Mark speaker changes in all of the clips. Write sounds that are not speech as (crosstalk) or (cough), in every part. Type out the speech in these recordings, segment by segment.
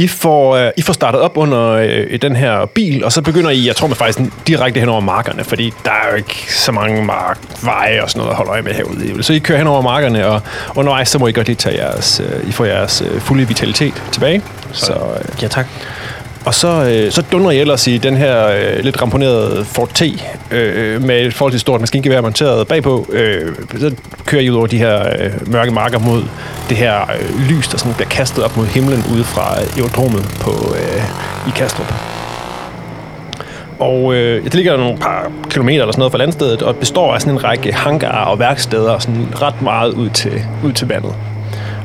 Speaker 1: I får, øh, I får startet op under øh, den her bil, og så begynder I, jeg tror man faktisk direkte hen over markerne, fordi der er jo ikke så mange mark, veje og sådan noget at holde øje med herude. Så I kører hen over markerne, og undervejs så må I godt lige tage jeres, øh, I får jeres øh, fulde vitalitet tilbage. Så, øh,
Speaker 2: Ja, tak
Speaker 1: og så, øh, så dundrer jeg ellers i den her øh, lidt ramponerede Ford T øh, øh, med et forholdsvis stort maskingevær monteret bagpå. Øh, så kører jeg ud over de her øh, mørke marker mod det her øh, lys, der sådan bliver kastet op mod himlen ude fra aerodromet på, øh, i Kastrup. Og øh, det ligger nogle par kilometer eller sådan noget fra landstedet, og består af sådan en række hangarer og værksteder, sådan ret meget ud til, ud til vandet.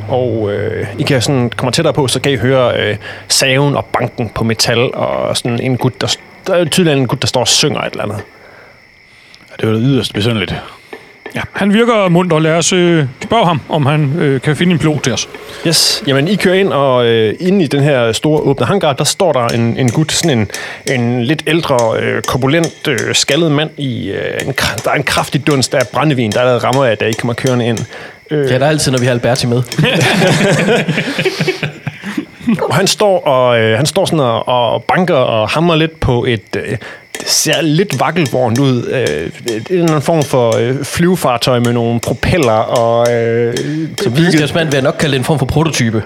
Speaker 1: Og øh, I kan sådan komme tættere på, så kan I høre øh, saven og banken på metal, og sådan en gut, der, der er tydeligvis en gut, der står og synger et eller andet.
Speaker 3: Det var yderst besynderligt.
Speaker 4: Ja, han virker munter. Lad os øh, spørge ham, om han øh, kan finde en pilot til os.
Speaker 1: Yes, jamen I kører ind, og øh, inde i den her store åbne hangar, der står der en, en gut, sådan en, en lidt ældre, øh, korpulent, øh, skaldet mand i, øh, en, der er en kraftig dunst af brændevin, der er lavet rammer af, da I kommer kørende ind. Øh,
Speaker 2: Det er der altid, når vi har Alberti med.
Speaker 1: Og (laughs) han står, og, øh, han står sådan og, og banker og hammer lidt på et... Øh, det ser lidt vakkelvogn ud. Øh, det er en form for øh, flyvefartøj med nogle propeller og... Øh,
Speaker 2: Så videnskabsmand vil jeg nok kalde det en form for prototype.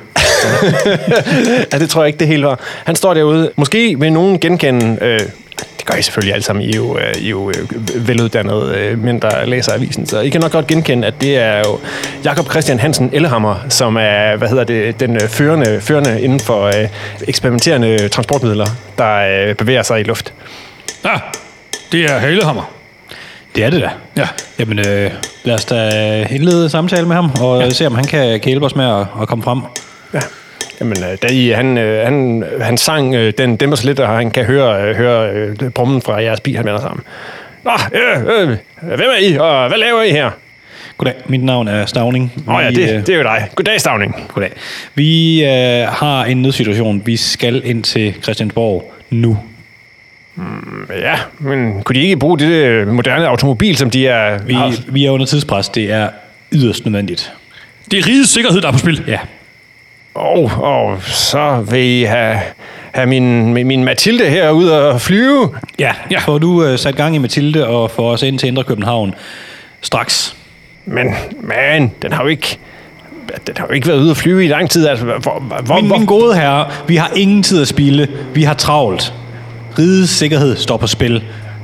Speaker 2: (laughs)
Speaker 1: ja, det tror jeg ikke, det hele var. Han står derude. Måske vil nogen genkende... Øh, gør I selvfølgelig alle sammen. I er jo, øh, I er jo øh, veluddannede øh, mænd, der læser avisen. Så I kan nok godt genkende, at det er jo Jakob Christian Hansen Ellehammer, som er hvad hedder det, den førende, førende inden for øh, eksperimenterende transportmidler, der øh, bevæger sig i luft.
Speaker 4: Ja, det er Halehammer.
Speaker 3: Det er det da.
Speaker 4: Ja.
Speaker 3: Jamen, øh, lad os da indlede samtale med ham, og ja. se, om han kan, kan hjælpe os med at, at komme frem.
Speaker 1: Ja. Jamen, øh, da I, han, øh, han, han sang, øh, den dæmper sig lidt, og han kan høre, høre brummen fra jeres bil, han vender sammen. Nå, øh, øh, hvem er I, og hvad laver I her?
Speaker 3: Goddag, mit navn er Stavning.
Speaker 1: Åh oh, ja, det,
Speaker 3: øh,
Speaker 1: det er jo dig. Goddag, Stavning.
Speaker 3: Goddag. Vi øh, har en nødsituation. Vi skal ind til Christiansborg nu.
Speaker 1: Ja, men kunne de ikke bruge det moderne automobil, som de er...
Speaker 3: Vi,
Speaker 1: har-
Speaker 3: vi er under tidspres. Det er yderst nødvendigt.
Speaker 4: Det er rigets sikkerhed, der er på spil.
Speaker 3: Ja.
Speaker 1: Og, og så vil I have, have min, min, Mathilde her ud og flyve.
Speaker 3: Ja,
Speaker 4: Ja.
Speaker 3: får du øh, sat gang i Mathilde og får os ind til Indre København straks.
Speaker 1: Men, man, den har jo ikke... Den har jo ikke været ude at flyve i lang tid. Altså, hvor, hvor,
Speaker 3: Min,
Speaker 1: hvor,
Speaker 3: min gode herre, vi har ingen tid at spille. Vi har travlt. Rigets sikkerhed står på spil.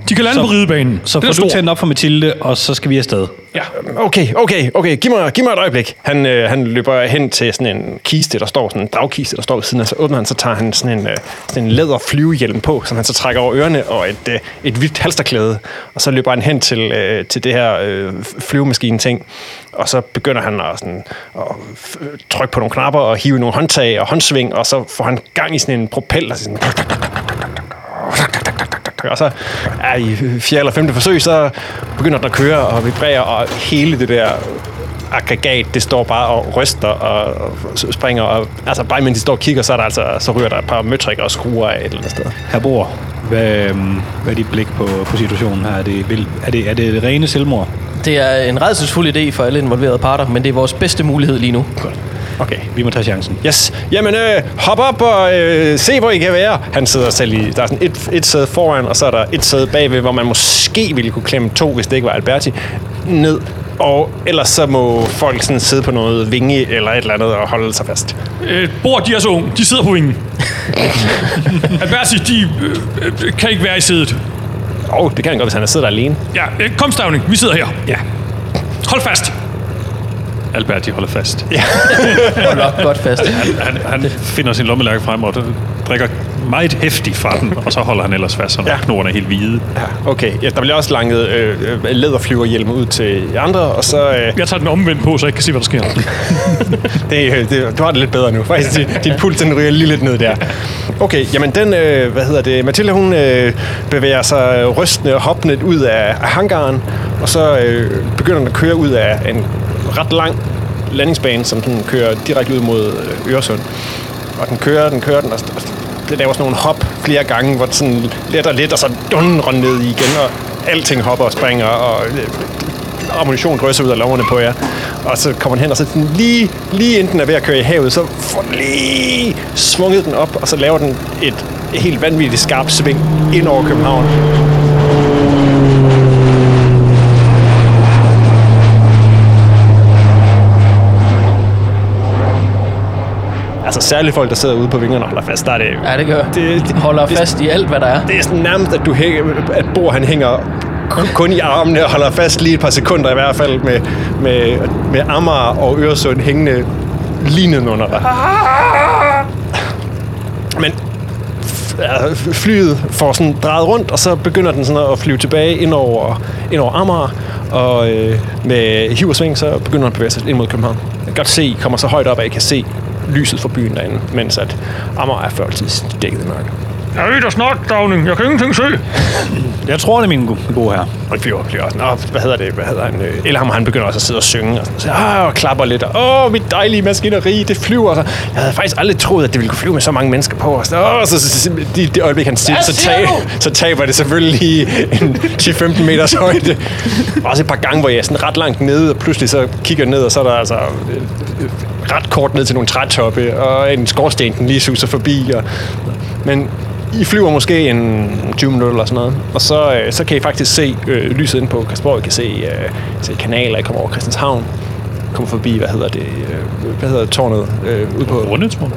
Speaker 4: De kan lande
Speaker 3: Så-
Speaker 4: på ridebanen.
Speaker 3: Så får du tændt op for Mathilde, og så skal vi afsted.
Speaker 4: Ja.
Speaker 1: Okay, okay, okay. Giv mig, giv mig et øjeblik. Han, øh, han løber hen til sådan en kiste, der står sådan en dragkiste, der står ved siden af. Så åbner han, så tager han sådan en, øh, sådan en læder flyvehjelm på, som han så trækker over ørerne, og et, øh, et hvidt halsterklæde. Og så løber han hen til, øh, til det her øh, flyvemaskine-ting. Og så begynder han at, sådan, at f- trykke på nogle knapper og hive nogle håndtag og håndsving, og så får han gang i sådan en propel, der sådan og så ja, i fjerde eller femte forsøg, så begynder den at køre og vibrere, og hele det der aggregat, det står bare og ryster og, springer, og altså bare mens de står og kigger, så, er der altså, så ryger der et par møtrikker og skruer af et eller andet sted.
Speaker 3: Herr Bor, hvad, hvad er dit blik på, på situationen her? Er det, er, det, er det rene selvmord?
Speaker 2: Det er en redselsfuld idé for alle involverede parter, men det er vores bedste mulighed lige nu.
Speaker 1: Okay.
Speaker 3: Vi må tage chancen.
Speaker 1: Yes. Jamen, øh, hop op og øh, se, hvor I kan være. Han sidder selv i... Der er sådan et, et sæde foran, og så er der et sæde bagved, hvor man måske ville kunne klemme to, hvis det ikke var Alberti, ned. Og ellers så må folk sådan sidde på noget vinge eller et eller andet og holde sig fast.
Speaker 4: Øh, Bor, de er så unge. De sidder på vingen. (laughs) Alberti, de øh, kan ikke være i sædet.
Speaker 1: Åh, oh, det kan han godt, hvis han sidder der alene.
Speaker 4: Ja, øh, kom Stavning. Vi sidder her.
Speaker 1: Ja.
Speaker 4: Hold fast.
Speaker 3: Albert, de holder fast. (laughs)
Speaker 2: Hold op godt fast.
Speaker 3: Han, han finder sin lommelærke frem og drikker meget hæftigt fra den, og så holder han ellers fast, så
Speaker 1: Ja.
Speaker 3: ja. knoerne er helt hvide.
Speaker 1: Ja, okay. Ja, der bliver også langet øh, øh, læderflyverhjelme ud til andre, og så... Øh,
Speaker 4: Jeg tager den omvendt på, så jeg ikke kan se, hvad der sker. (laughs)
Speaker 1: det, øh, det, du har det lidt bedre nu. Faktisk, din, din puls den ryger lige lidt ned der. Okay, jamen den, øh, hvad hedder det, Mathilde hun øh, bevæger sig rystende og hoppende ud af, af hangaren, og så øh, begynder den at køre ud af en ret lang landingsbane, som den kører direkte ud mod øh, Øresund. Og den kører, den kører, den, og, det laver sådan nogle hop flere gange, hvor det sådan let og lidt, og så dundrer ned igen, og alting hopper og springer, og øh, ammunition drysser ud af lommerne på jer. og så kommer den hen, og så den lige, lige inden den er ved at køre i havet, så får den lige svunget den op, og så laver den et helt vanvittigt skarpt sving ind over København. Altså særligt folk, der sidder ude på vingerne og holder fast, der er det...
Speaker 2: Ja, det gør.
Speaker 1: Det, det,
Speaker 2: Holder
Speaker 1: det,
Speaker 2: fast i alt, hvad der er.
Speaker 1: det er sådan nærmest, at, du hænger, at Bor han hænger kun- i armene og holder fast lige et par sekunder i hvert fald med, med, med Amager og Øresund hængende lige nedenunder dig. Men flyet får sådan drejet rundt, og så begynder den sådan at flyve tilbage ind over, ind over Amager, og øh, med hiv og sving, så begynder den at bevæge sig ind mod København. Jeg kan godt se, I kommer så højt op, at I kan se lyset fra byen derinde, mens at Amager er før tid dækket i mørke.
Speaker 4: Jeg ved da snart, Dagning. Jeg kan ingenting se.
Speaker 3: Jeg tror, det er min go- gode her.
Speaker 1: Og flyver og flyver. Nå, hvad hedder det? Hvad hedder han? Øh, Elham, han begynder også at sidde og synge. Og, sådan, så, ah, og klapper lidt. Og, Åh, mit dejlige maskineri, det flyver. Så, jeg havde faktisk aldrig troet, at det ville kunne flyve med så mange mennesker på. Og så, åh, så, så, så, det, det øjeblik, han siger, så, tab, så taber det selvfølgelig en 10-15 meters højde. Også et par gange, hvor jeg er sådan ret langt nede, og pludselig så kigger ned, og så er der altså ret kort ned til nogle trætoppe, og en skorsten, den lige suser forbi. Og, men I flyver måske en 20 minutter eller sådan noget, og så, øh, så kan I faktisk se øh, lyset inde på Christiansborg. I kan se, øh, se kanaler, I kommer over Christianshavn, kommer forbi, hvad hedder det, øh, hvad hedder tårnet øh, ude på...
Speaker 4: Rundetårn.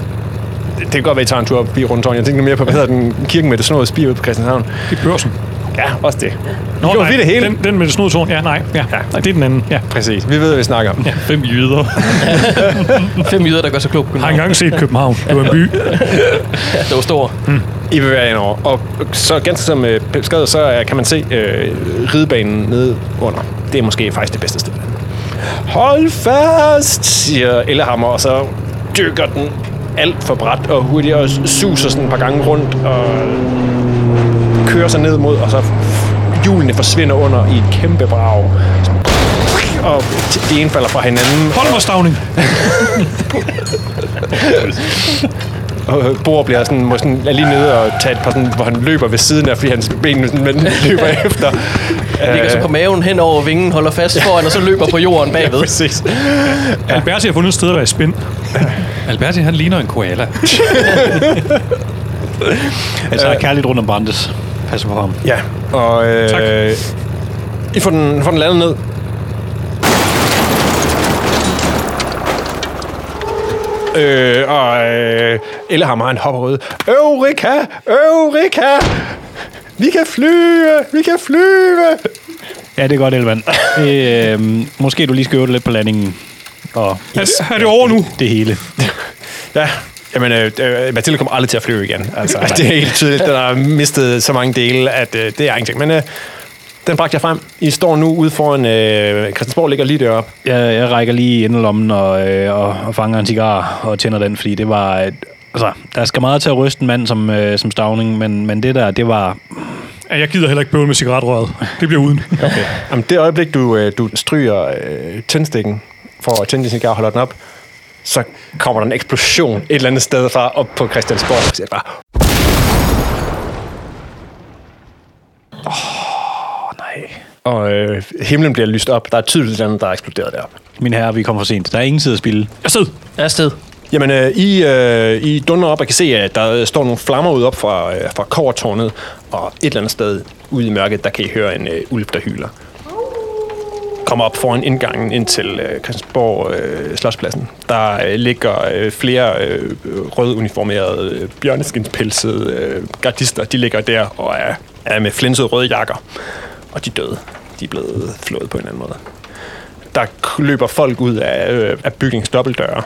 Speaker 1: Det kan godt være, I tager en tur forbi rundt Jeg tænker mere på, hvad hedder den kirken med det snåede spir ude på Christianshavn.
Speaker 4: Det er børsen.
Speaker 1: Ja, også det.
Speaker 4: Nå,
Speaker 1: gjorde vi det hele.
Speaker 4: Den, den med det snodede tårn. Ja, nej. Ja.
Speaker 1: Ja.
Speaker 4: Nej, det er den anden. Ja.
Speaker 1: Præcis. Vi ved, hvad vi snakker om.
Speaker 4: ja. Fem jyder. (laughs)
Speaker 2: Fem jyder, der gør sig klog på
Speaker 4: Har
Speaker 2: København.
Speaker 4: engang set København. Det var en by. (laughs)
Speaker 2: Det var stor.
Speaker 1: I bevæger jer over. Og så ganske som øh, beskrevet, så øh, kan man se øh, ridebanen nede under. Det er måske faktisk det bedste sted. Hold fast, siger Ellehammer, og så dykker den alt for bræt og hurtigt og suser sådan et par gange rundt og kører sig ned mod, og så hjulene forsvinder under i et kæmpe brag. Og det ene falder fra hinanden.
Speaker 4: Hold mig, Stavning. (laughs)
Speaker 1: Og Bor bliver sådan, må sådan, er lige nede og tage et par sådan, hvor han løber ved siden af, fordi hans ben sådan, men (laughs) løber efter.
Speaker 2: Ligger så på maven hen over vingen, holder fast foran, og så løber på jorden (laughs) bagved.
Speaker 1: Præcis.
Speaker 4: Alberti har fundet et sted at være i spænd.
Speaker 5: Alberti, han ligner en koala.
Speaker 3: Altså, jeg er kærligt rundt om Brandes. Pas på ham.
Speaker 1: Ja, og øh,
Speaker 4: Tak.
Speaker 1: I får den, får den landet ned. Øh, og øh, Ellehammer, han hopper ud. Eureka! Eureka! Vi kan flyve! Vi kan flyve!
Speaker 3: Ja, det er godt, Elvand. Øh, måske du lige skal øve lidt på landingen. Og
Speaker 4: Er det, er det over nu?
Speaker 3: det hele.
Speaker 1: Ja, jamen, øh, øh, Mathilde kommer aldrig til at flyve igen. Altså, (laughs) det er helt tydeligt. Den har mistet så mange dele, at øh, det er ingenting. Men øh, den bragte jeg frem. I står nu ude foran... Øh, Christiansborg ligger lige deroppe.
Speaker 3: Jeg, jeg rækker lige inderlommen og, øh, og, og fanger en cigar og tænder den, fordi det var... Et, altså, der skal meget til at ryste en mand som, øh, som Stavning, men, men det der, det var...
Speaker 4: Jeg gider heller ikke bøvle med cigaretrøret. Det bliver uden. (laughs)
Speaker 1: Okay. Jamen, det øjeblik, du, øh, du stryger øh, tændstikken for at tænde din cigar og holder den op, så kommer der en eksplosion et eller andet sted fra op på Christiansborg. Og siger bare... Åh, nej. Og øh, himlen bliver lyst op. Der er tydeligt et eller andet, der er eksploderet deroppe.
Speaker 3: Min herre, vi kommer for sent. Der er ingen tid at spille.
Speaker 4: Jeg sidder.
Speaker 2: Afsted.
Speaker 1: Jamen, øh, I, øh, I dunder op og kan se, at der øh, står nogle flammer ud op fra, øh, fra kovertårnet, og et eller andet sted ude i mørket, der kan I høre en øh, ulv, der hyler. Kommer op foran indgangen ind til øh, Christiansborg øh, Slotspladsen. Der øh, ligger øh, flere øh, røduniformerede øh, bjørneskinspelsede øh, gardister. De ligger der og er, er med flinsede røde jakker. Og de er døde. De er blevet flået på en eller anden måde. Der løber folk ud af, øh, af bygningens dobbeltdøre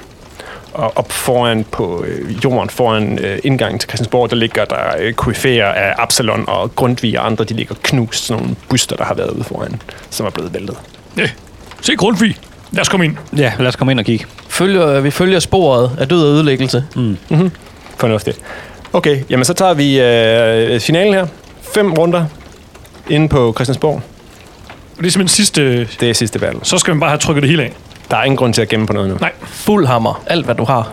Speaker 1: og op foran på øh, jorden, foran øh, indgangen til Christiansborg, der ligger der øh, koryfæer af Absalon og Grundtvig og andre, de ligger knust, sådan nogle buster, der har været ude foran, som er blevet væltet.
Speaker 4: Ja. Se Grundtvig. Lad os komme ind.
Speaker 3: Ja, lad os komme ind og kigge.
Speaker 2: Følger, vi følger sporet af død og ødelæggelse. Mm.
Speaker 1: Fornuftigt. Okay, jamen så tager vi øh, finalen her. Fem runder inde på Christiansborg.
Speaker 4: Det er simpelthen sidste...
Speaker 1: Det er sidste battle.
Speaker 4: Så skal man bare have trykket det hele af.
Speaker 1: Der er ingen grund til at gemme på noget nu.
Speaker 4: Nej.
Speaker 2: Fuld hammer. Alt, hvad du har.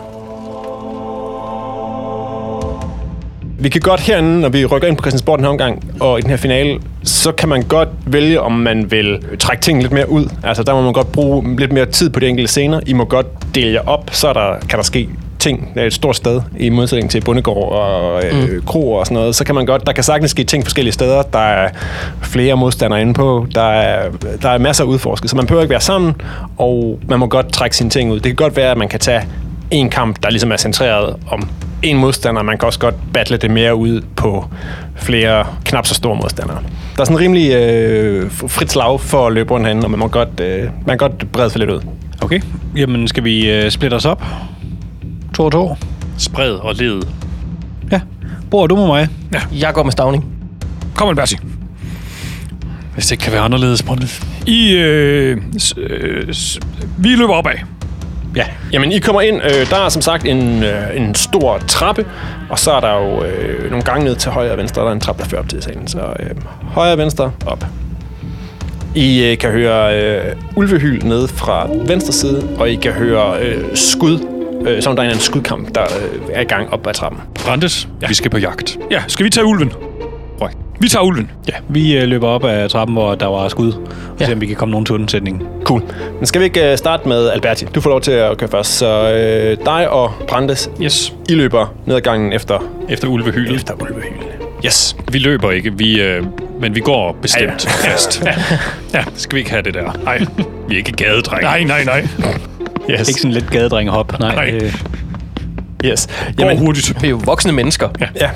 Speaker 1: Vi kan godt herinde, når vi rykker ind på Christiansborg den her omgang, og i den her finale, så kan man godt vælge, om man vil trække ting lidt mere ud. Altså, der må man godt bruge lidt mere tid på de enkelte scener. I må godt dele jer op, så er der, kan der ske ting. Det er et stort sted, i modsætning til bondegård og øh, mm. kroer og sådan noget. Så kan man godt, der kan sagtens ske ting forskellige steder. Der er flere modstandere inde på. Der er, der er masser af udforsket, så man behøver ikke være sammen, og man må godt trække sine ting ud. Det kan godt være, at man kan tage en kamp, der ligesom er centreret om en modstander. Man kan også godt battle det mere ud på flere knap så store modstandere. Der er sådan rimelig øh, frit slag for at løbe rundt herinde, og man må godt, øh, man kan godt brede for lidt ud.
Speaker 3: Okay. Jamen, skal vi øh, splitte os op? To og to.
Speaker 5: Spred og led.
Speaker 3: Ja. Bor du med mig?
Speaker 2: Jeg går med stavning.
Speaker 4: Kom, Alberti.
Speaker 5: Hvis det ikke kan være anderledes, Brøndis.
Speaker 4: I, øh, s, øh, s, vi løber opad.
Speaker 1: Ja, jamen I kommer ind. Øh, der er som sagt en, øh, en stor trappe, og så er der jo øh, nogle gange ned til højre og venstre. Der er en trappe, der fører op til salen. Så øh, højre og venstre, op. I øh, kan høre øh, ulvehyl nede fra venstre side, og I kan høre øh, skud, øh, som der er en skudkamp, der øh, er i gang op ad trappen.
Speaker 5: Brandes, ja. vi skal på jagt.
Speaker 4: Ja, skal vi tage ulven?
Speaker 5: Røg.
Speaker 4: Vi tager ulven.
Speaker 3: Ja. Vi øh, løber op ad trappen, hvor der var skud, og
Speaker 2: Ja.
Speaker 3: ja. se om vi kan komme nogen til undsætning.
Speaker 1: Cool. Men skal vi ikke øh, starte med Alberti? Du får lov til at køre først. Så øh, dig og Brandes,
Speaker 5: Yes.
Speaker 1: I løber ned ad gangen efter,
Speaker 5: Efter ulvehylet.
Speaker 1: efter ulvehylene. Yes.
Speaker 5: Vi løber ikke, vi, øh, men vi går bestemt ja, ja. fast. (laughs) ja. Skal vi ikke have det der? Nej. Vi er ikke gadedrenge.
Speaker 4: Nej, nej, nej.
Speaker 1: Yes.
Speaker 3: Ikke sådan lidt gadedrengehop. Nej.
Speaker 4: Nej.
Speaker 3: Øh,
Speaker 1: Yes.
Speaker 4: Går
Speaker 1: Jamen,
Speaker 4: hurtigt.
Speaker 2: Vi er jo voksne mennesker. Ja.
Speaker 1: Ja,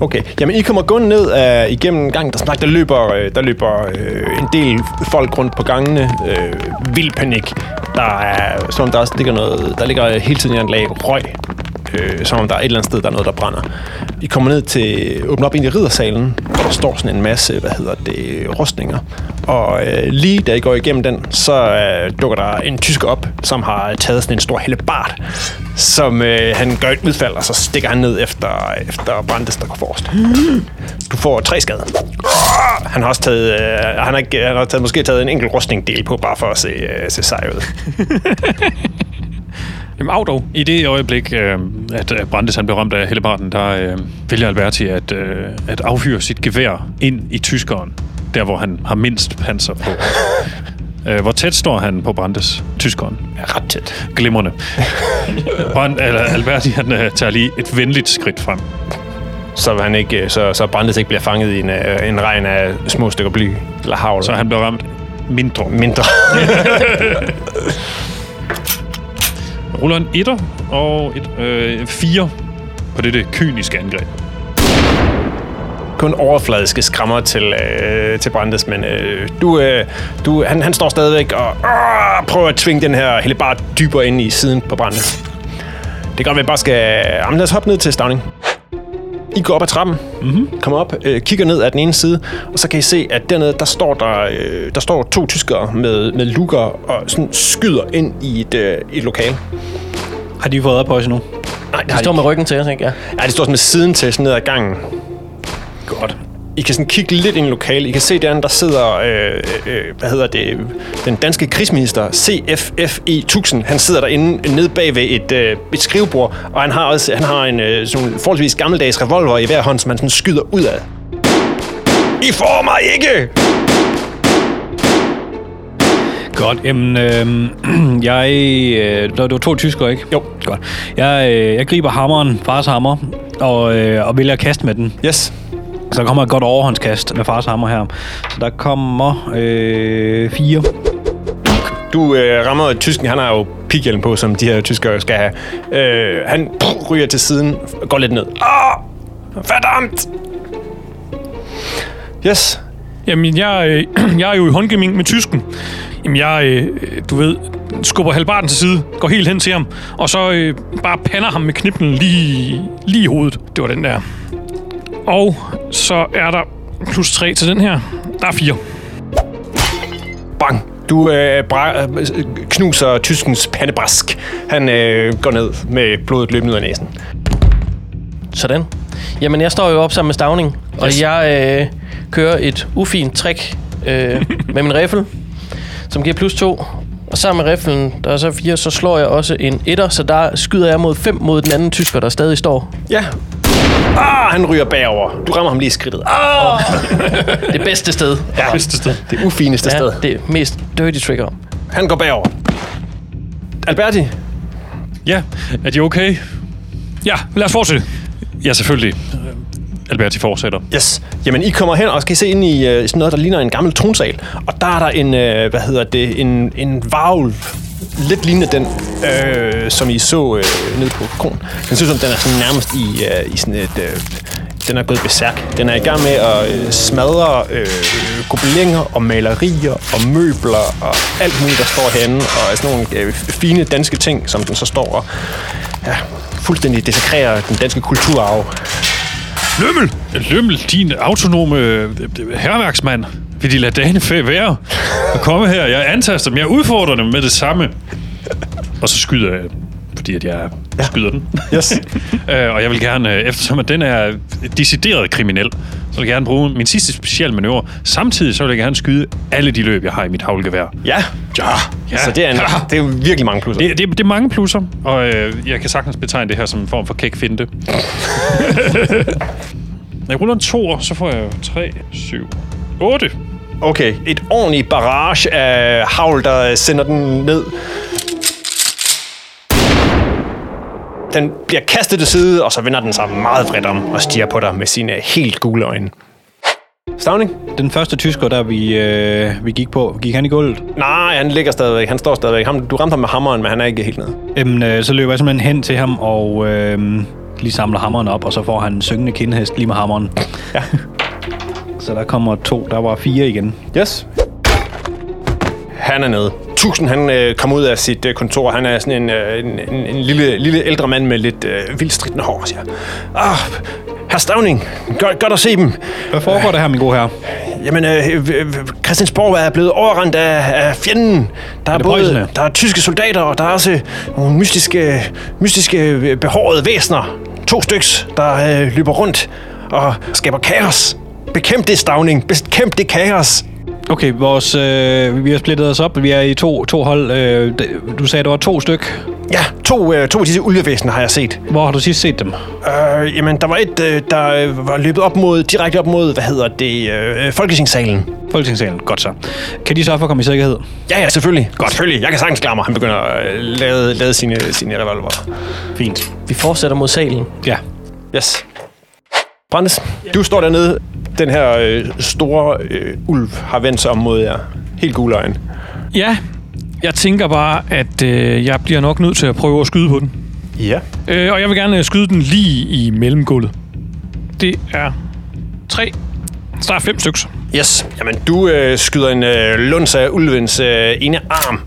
Speaker 1: okay. Jamen, I kommer gående ned uh, igennem gangen. Der, sagt, der løber, øh, der løber uh, en del folk rundt på gangene. Uh, vild panik. Der er, som om der også ligger noget, der ligger hele tiden en lag røg øh, som om der er et eller andet sted, der er noget, der brænder. I kommer ned til, åbner op ind i riddersalen, hvor der står sådan en masse, hvad hedder det, rustninger. Og øh, lige da I går igennem den, så øh, dukker der en tysker op, som har taget sådan en stor hellebart, som øh, han gør et udfald, og så stikker han ned efter, efter Brandes, der går forrest. Du får tre skade. Han har også taget, øh, han har, han har taget, måske taget en enkelt rustningdel på, bare for at se, øh, se sej ud. (laughs)
Speaker 4: Jamen, af dog.
Speaker 5: I det øjeblik, øh, at øh, Brandes han blev ramt af hellebarten, der øh, vælger Alberti at, øh, at affyre sit gevær ind i tyskeren, der hvor han har mindst panser på. (laughs) øh, hvor tæt står han på Brandes, tyskeren?
Speaker 1: Ja, ret tæt.
Speaker 5: Glimrende. (laughs) Brand, eller Alberti han øh, tager lige et venligt skridt frem.
Speaker 1: Så, han ikke, så, så Brandes ikke bliver fanget i en, en regn af små stykker bly eller havl.
Speaker 5: Så han bliver ramt mindre.
Speaker 1: mindre. (laughs)
Speaker 5: ruller en etter og et øh, fire på dette kyniske angreb.
Speaker 1: kun overfladiske skrammer til, øh, til Brandes, men øh, du, øh, du, han, han står stadigvæk og øh, prøver at tvinge den her hellebar dybere ind i siden på Brandes. Det kan godt være, at vi bare skal... Jamen, lad os hoppe ned til Stavning. I går op ad trappen, mm-hmm. kommer op, øh, kigger ned ad den ene side, og så kan I se, at dernede, der står, der, øh, der står to tyskere med, med lukker og sådan skyder ind i et, øh, et lokale.
Speaker 3: Har de fået op på os nu?
Speaker 1: Nej, det
Speaker 2: De står
Speaker 1: de
Speaker 2: med ryggen til os, ikke? Ja.
Speaker 1: Ja, de står sådan med siden til, sådan ned ad gangen. Godt. I kan sådan kigge lidt ind i lokalet. I kan se, derinde, der sidder, øh, øh, hvad hedder det, den danske krigsminister, CFFE 1000. Han sidder derinde nede bag ved et, øh, et skrivebord, og han har også han har en øh, sådan forholdsvis gammeldags revolver i hver hånd, som han sådan skyder ud af. I får mig ikke!
Speaker 3: Godt. Jamen, øh, (clears throat) jeg... Øh, det var to tyskere, ikke?
Speaker 1: Jo.
Speaker 3: Godt. Jeg, øh, jeg griber hammeren, fars hammer, og, øh, og vælger at kaste med den.
Speaker 1: Yes.
Speaker 3: Så der kommer et godt overhåndskast med fars hammer her. Så der kommer øh, fire.
Speaker 1: Du øh, rammer tysken, han har jo pighjelm på, som de her tyskere skal have. Øh, han pff, ryger til siden, går lidt ned. Åh! Verdammt! Yes.
Speaker 4: Jamen, jeg, øh, (clears throat) jeg er jo i håndgeming med tysken. Jamen, jeg, øh, du ved, skubber halvbarten til side, går helt hen til ham, og så øh, bare pander ham med knippen lige, lige i hovedet. Det var den der. Og så er der plus 3 til den her. Der er 4.
Speaker 1: Bang! Du øh, bra- øh, knuser tyskens pandebrask. Han øh, går ned med blodet løbende ud af næsen.
Speaker 2: Sådan. Jamen, jeg står jo op sammen med Stavning, og
Speaker 1: Yes.
Speaker 2: jeg øh, kører et ufint trick øh, (laughs) med min riffel, som giver plus 2. Og sammen med riflen, der er så 4, så slår jeg også en etter, så der skyder jeg mod 5 mod den anden tysker, der stadig står.
Speaker 1: Ja. Ah! han ryger bagover. Du rammer ham lige i skridtet. Ah! (laughs)
Speaker 2: Det bedste sted.
Speaker 1: Ja,
Speaker 5: Bedste sted.
Speaker 1: det ufineste sted.
Speaker 2: Ja, det mest dirty trigger.
Speaker 1: Han går bagover. Alberti,
Speaker 5: Ja, er de okay?
Speaker 4: Ja, lad os fortsætte.
Speaker 5: Ja, selvfølgelig. Alberti fortsætter.
Speaker 1: Yes. Jamen, I kommer hen og skal se ind i uh, sådan noget, der ligner en gammel tronsal. Og der er der en, uh, hvad hedder det, en, en varulv. Lidt lignende den, øh, som I så øh, nede på Kron. Den synes som den er sådan nærmest i, øh, i sådan et... Øh, den er gået besærk. Den er i gang med at øh, smadre øh, gobelinger og malerier og møbler og alt muligt, der står herinde. Og sådan nogle øh, fine danske ting, som den så står og ja, fuldstændig desakrerer den danske kulturarv.
Speaker 5: Lømmel! Lømmel, din autonome øh, herværksmand. Vil de lade dagene fæ være? Og komme her. Jeg antaster dem. Jeg udfordrer dem med det samme. Og så skyder jeg, fordi at jeg ja. skyder den.
Speaker 1: Yes. (laughs)
Speaker 5: Øh, og jeg vil gerne, øh, eftersom at den er decideret kriminel, så vil jeg gerne bruge min sidste specielle manøvre. Samtidig så vil jeg gerne skyde alle de løb, jeg har i mit havlgevær.
Speaker 1: Ja. Ja.
Speaker 5: Ja.
Speaker 1: Så det er, en, det er virkelig mange plusser.
Speaker 5: Det, det, det er mange plusser, og øh, jeg kan sagtens betegne det her som en form for kæk-finte. (laughs) Når jeg ruller en toer, så får jeg 3, 7, 8.
Speaker 1: Okay, et ordentligt barrage af havl, der sender den ned. Den bliver kastet til side, og så vender den sig meget vredt om og stiger på dig med sine helt gule øjne. Stavning?
Speaker 3: Den første tysker, der vi, øh, vi gik på, gik han i gulvet?
Speaker 1: Nej, han ligger stadigvæk. Han står stadigvæk. Ham, du ramte ham med hammeren, men han er ikke helt nede.
Speaker 3: Jamen, øh, så løber jeg simpelthen hen til ham og øh, lige samler hammeren op, og så får han en syngende kindhest lige med hammeren.
Speaker 1: Ja. (laughs)
Speaker 3: Så der kommer to, der var fire igen.
Speaker 1: Yes. Han er nede. Tusind, han øh, kommer ud af sit øh, kontor. Han er sådan en, øh, en, en, en lille, lille ældre mand med lidt øh, vildt stridende hår, siger. Ah, herr Stavning, godt, godt at se dem.
Speaker 3: Hvad foregår der her, min gode herre?
Speaker 1: Jamen, øh, øh, øh, Christiansborg er blevet overrendt af, af fjenden. Der er,
Speaker 3: det
Speaker 1: både der er tyske soldater, og der er også nogle mystiske, mystiske øh, behårede væsner. To styks, der øh, løber rundt og skaber kaos. Bekæmp det, Stavning. Bekæmp det kaos.
Speaker 3: Okay, vores, øh, vi har splittet os op. Vi er i to, to hold. Øh, du sagde, der var to styk.
Speaker 1: Ja, to, øh, to af disse ulvevæsener har jeg set.
Speaker 3: Hvor har du sidst set dem?
Speaker 1: Øh, jamen, der var et, øh, der øh, var løbet op mod, direkte op mod, hvad hedder det, øh, Folketingssalen.
Speaker 3: Folketingssalen. Godt så. Kan de sørge for at komme i sikkerhed?
Speaker 1: Ja, ja, selvfølgelig. Godt. Selvfølgelig. Jeg kan sagtens klare mig. Han begynder at øh, lade, lade sine, sine revolver.
Speaker 3: Fint.
Speaker 2: Vi fortsætter mod salen.
Speaker 3: Ja.
Speaker 1: Yes. Brandes, du står dernede. Den her øh, store øh, ulv har vendt sig om mod jer. Helt gule øjne.
Speaker 4: Ja, jeg tænker bare, at øh, jeg bliver nok nødt til at prøve at skyde på den.
Speaker 1: Ja.
Speaker 4: Øh, og jeg vil gerne skyde den lige i mellemgulvet. Det er tre. Så der er fem stykker.
Speaker 1: Yes. Jamen, du øh, skyder en øh, luns af ulvens øh, ene arm.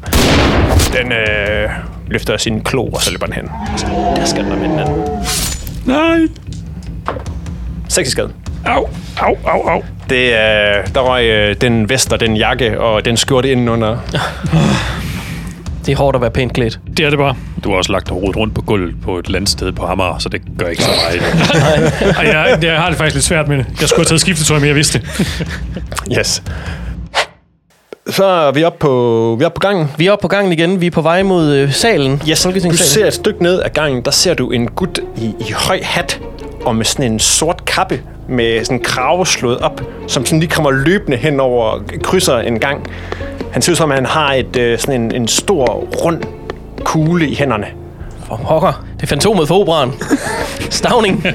Speaker 1: Den øh, løfter sin klo, og så løber den hen. Så, der skal den med den anden.
Speaker 4: Nej.
Speaker 1: 6 i skade.
Speaker 4: Au, au, au, au.
Speaker 1: Det, øh, der røg øh, den vest og den jakke og den skjorte indenunder. (laughs)
Speaker 2: Det er hårdt at være pænt klædt.
Speaker 4: Det er det bare.
Speaker 5: Du har også lagt dig rodet rundt på gulvet på et landsted på Amager, så det gør ikke så meget. (laughs)
Speaker 4: Ej, jeg, jeg har det faktisk lidt svært med det. Jeg skulle have taget skiftetøj, men jeg vidste det. (laughs)
Speaker 1: Yes. Så er vi oppe på, vi er oppe på gangen.
Speaker 2: Vi er oppe på gangen igen. Vi er på vej mod øh, salen.
Speaker 1: Yes, du ser et stykke ned ad gangen, der ser du en gut i, i høj hat og med sådan en sort kappe med sådan en krave slået op, som sådan lige kommer løbende hen over, krydser en gang. Han ser ud som, at han har et, øh, sådan en, en stor, rund kugle i hænderne.
Speaker 2: For pokker. Det er fantomet for operan. (laughs) Stavning.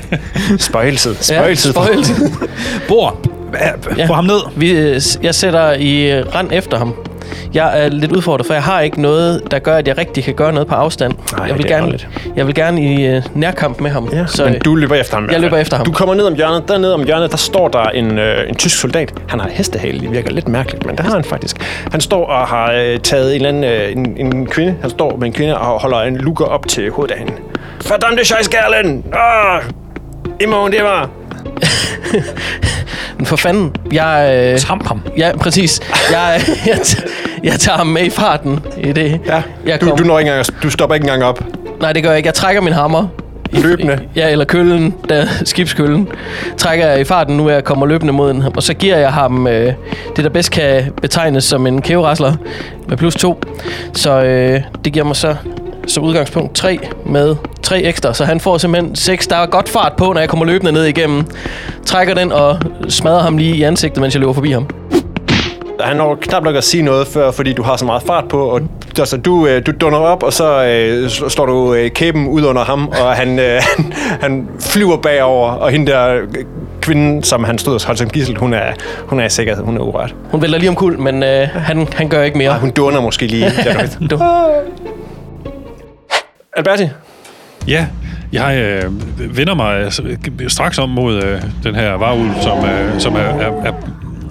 Speaker 1: Spøjelset. Spøjelset.
Speaker 2: Ja, spøjelset. (laughs)
Speaker 3: Bor.
Speaker 2: Ja.
Speaker 3: Få ham ned.
Speaker 2: Vi, øh, jeg sætter i rand efter ham. Jeg er lidt udfordret, for jeg har ikke noget, der gør, at jeg rigtig kan gøre noget på afstand.
Speaker 1: Nej,
Speaker 2: jeg, vil
Speaker 1: er
Speaker 2: gerne, jeg vil gerne i øh, nærkamp med ham.
Speaker 1: Ja,
Speaker 2: så,
Speaker 1: men du løber efter ham.
Speaker 2: jeg løber efter ham.
Speaker 1: Du kommer ned om hjørnet. Dernede om hjørnet, der står der en, øh, en tysk soldat. Han har hestehale. Det virker lidt mærkeligt, men det har han faktisk. Han står og har øh, taget en, eller anden, øh, en, en kvinde. Han står med en kvinde og holder en lukker op til hovedet af hende. Verdammte Scheißgerlen! Ah! Imorgen, det var... (laughs)
Speaker 2: Men for fanden, jeg... Øh,
Speaker 4: Tramp ham.
Speaker 2: Ja, præcis. Jeg, (laughs) jeg, t- jeg tager ham med i farten i det.
Speaker 1: Ja,
Speaker 2: jeg
Speaker 1: du,
Speaker 2: kom-
Speaker 1: du, når ikke engang, du stopper ikke engang op.
Speaker 2: Nej, det gør jeg ikke. Jeg trækker min hammer. I-
Speaker 1: Løbende?
Speaker 2: Ja, eller køllen, der, skibskøllen. Trækker jeg i farten nu, er jeg kommer løbende mod den. Og så giver jeg ham øh, det, der bedst kan betegnes som en kæverasler med plus to. Så øh, det giver mig så som udgangspunkt 3 med 3 ekstra, så han får simpelthen 6. Der er godt fart på, når jeg kommer løbende ned igennem. Trækker den og smadrer ham lige i ansigtet, mens jeg løber forbi ham.
Speaker 1: Han når knap nok at sige noget før, fordi du har så meget fart på, og altså, du, øh, du dunder op, og så øh, sl- slår du øh, kæben ud under ham, og han, øh, (laughs) han, han flyver bagover, og hende der øh, kvinde, som han stod og holdt som gissel, hun er, hun er i sikkerhed, hun er uret.
Speaker 2: Hun vælter lige om kul, men øh, han, han gør ikke mere.
Speaker 1: Og hun dunder måske lige. (laughs) Du... Alberti,
Speaker 5: Ja, jeg øh, vender mig altså, straks om mod øh, den her varulv, som, øh, som er, er, er,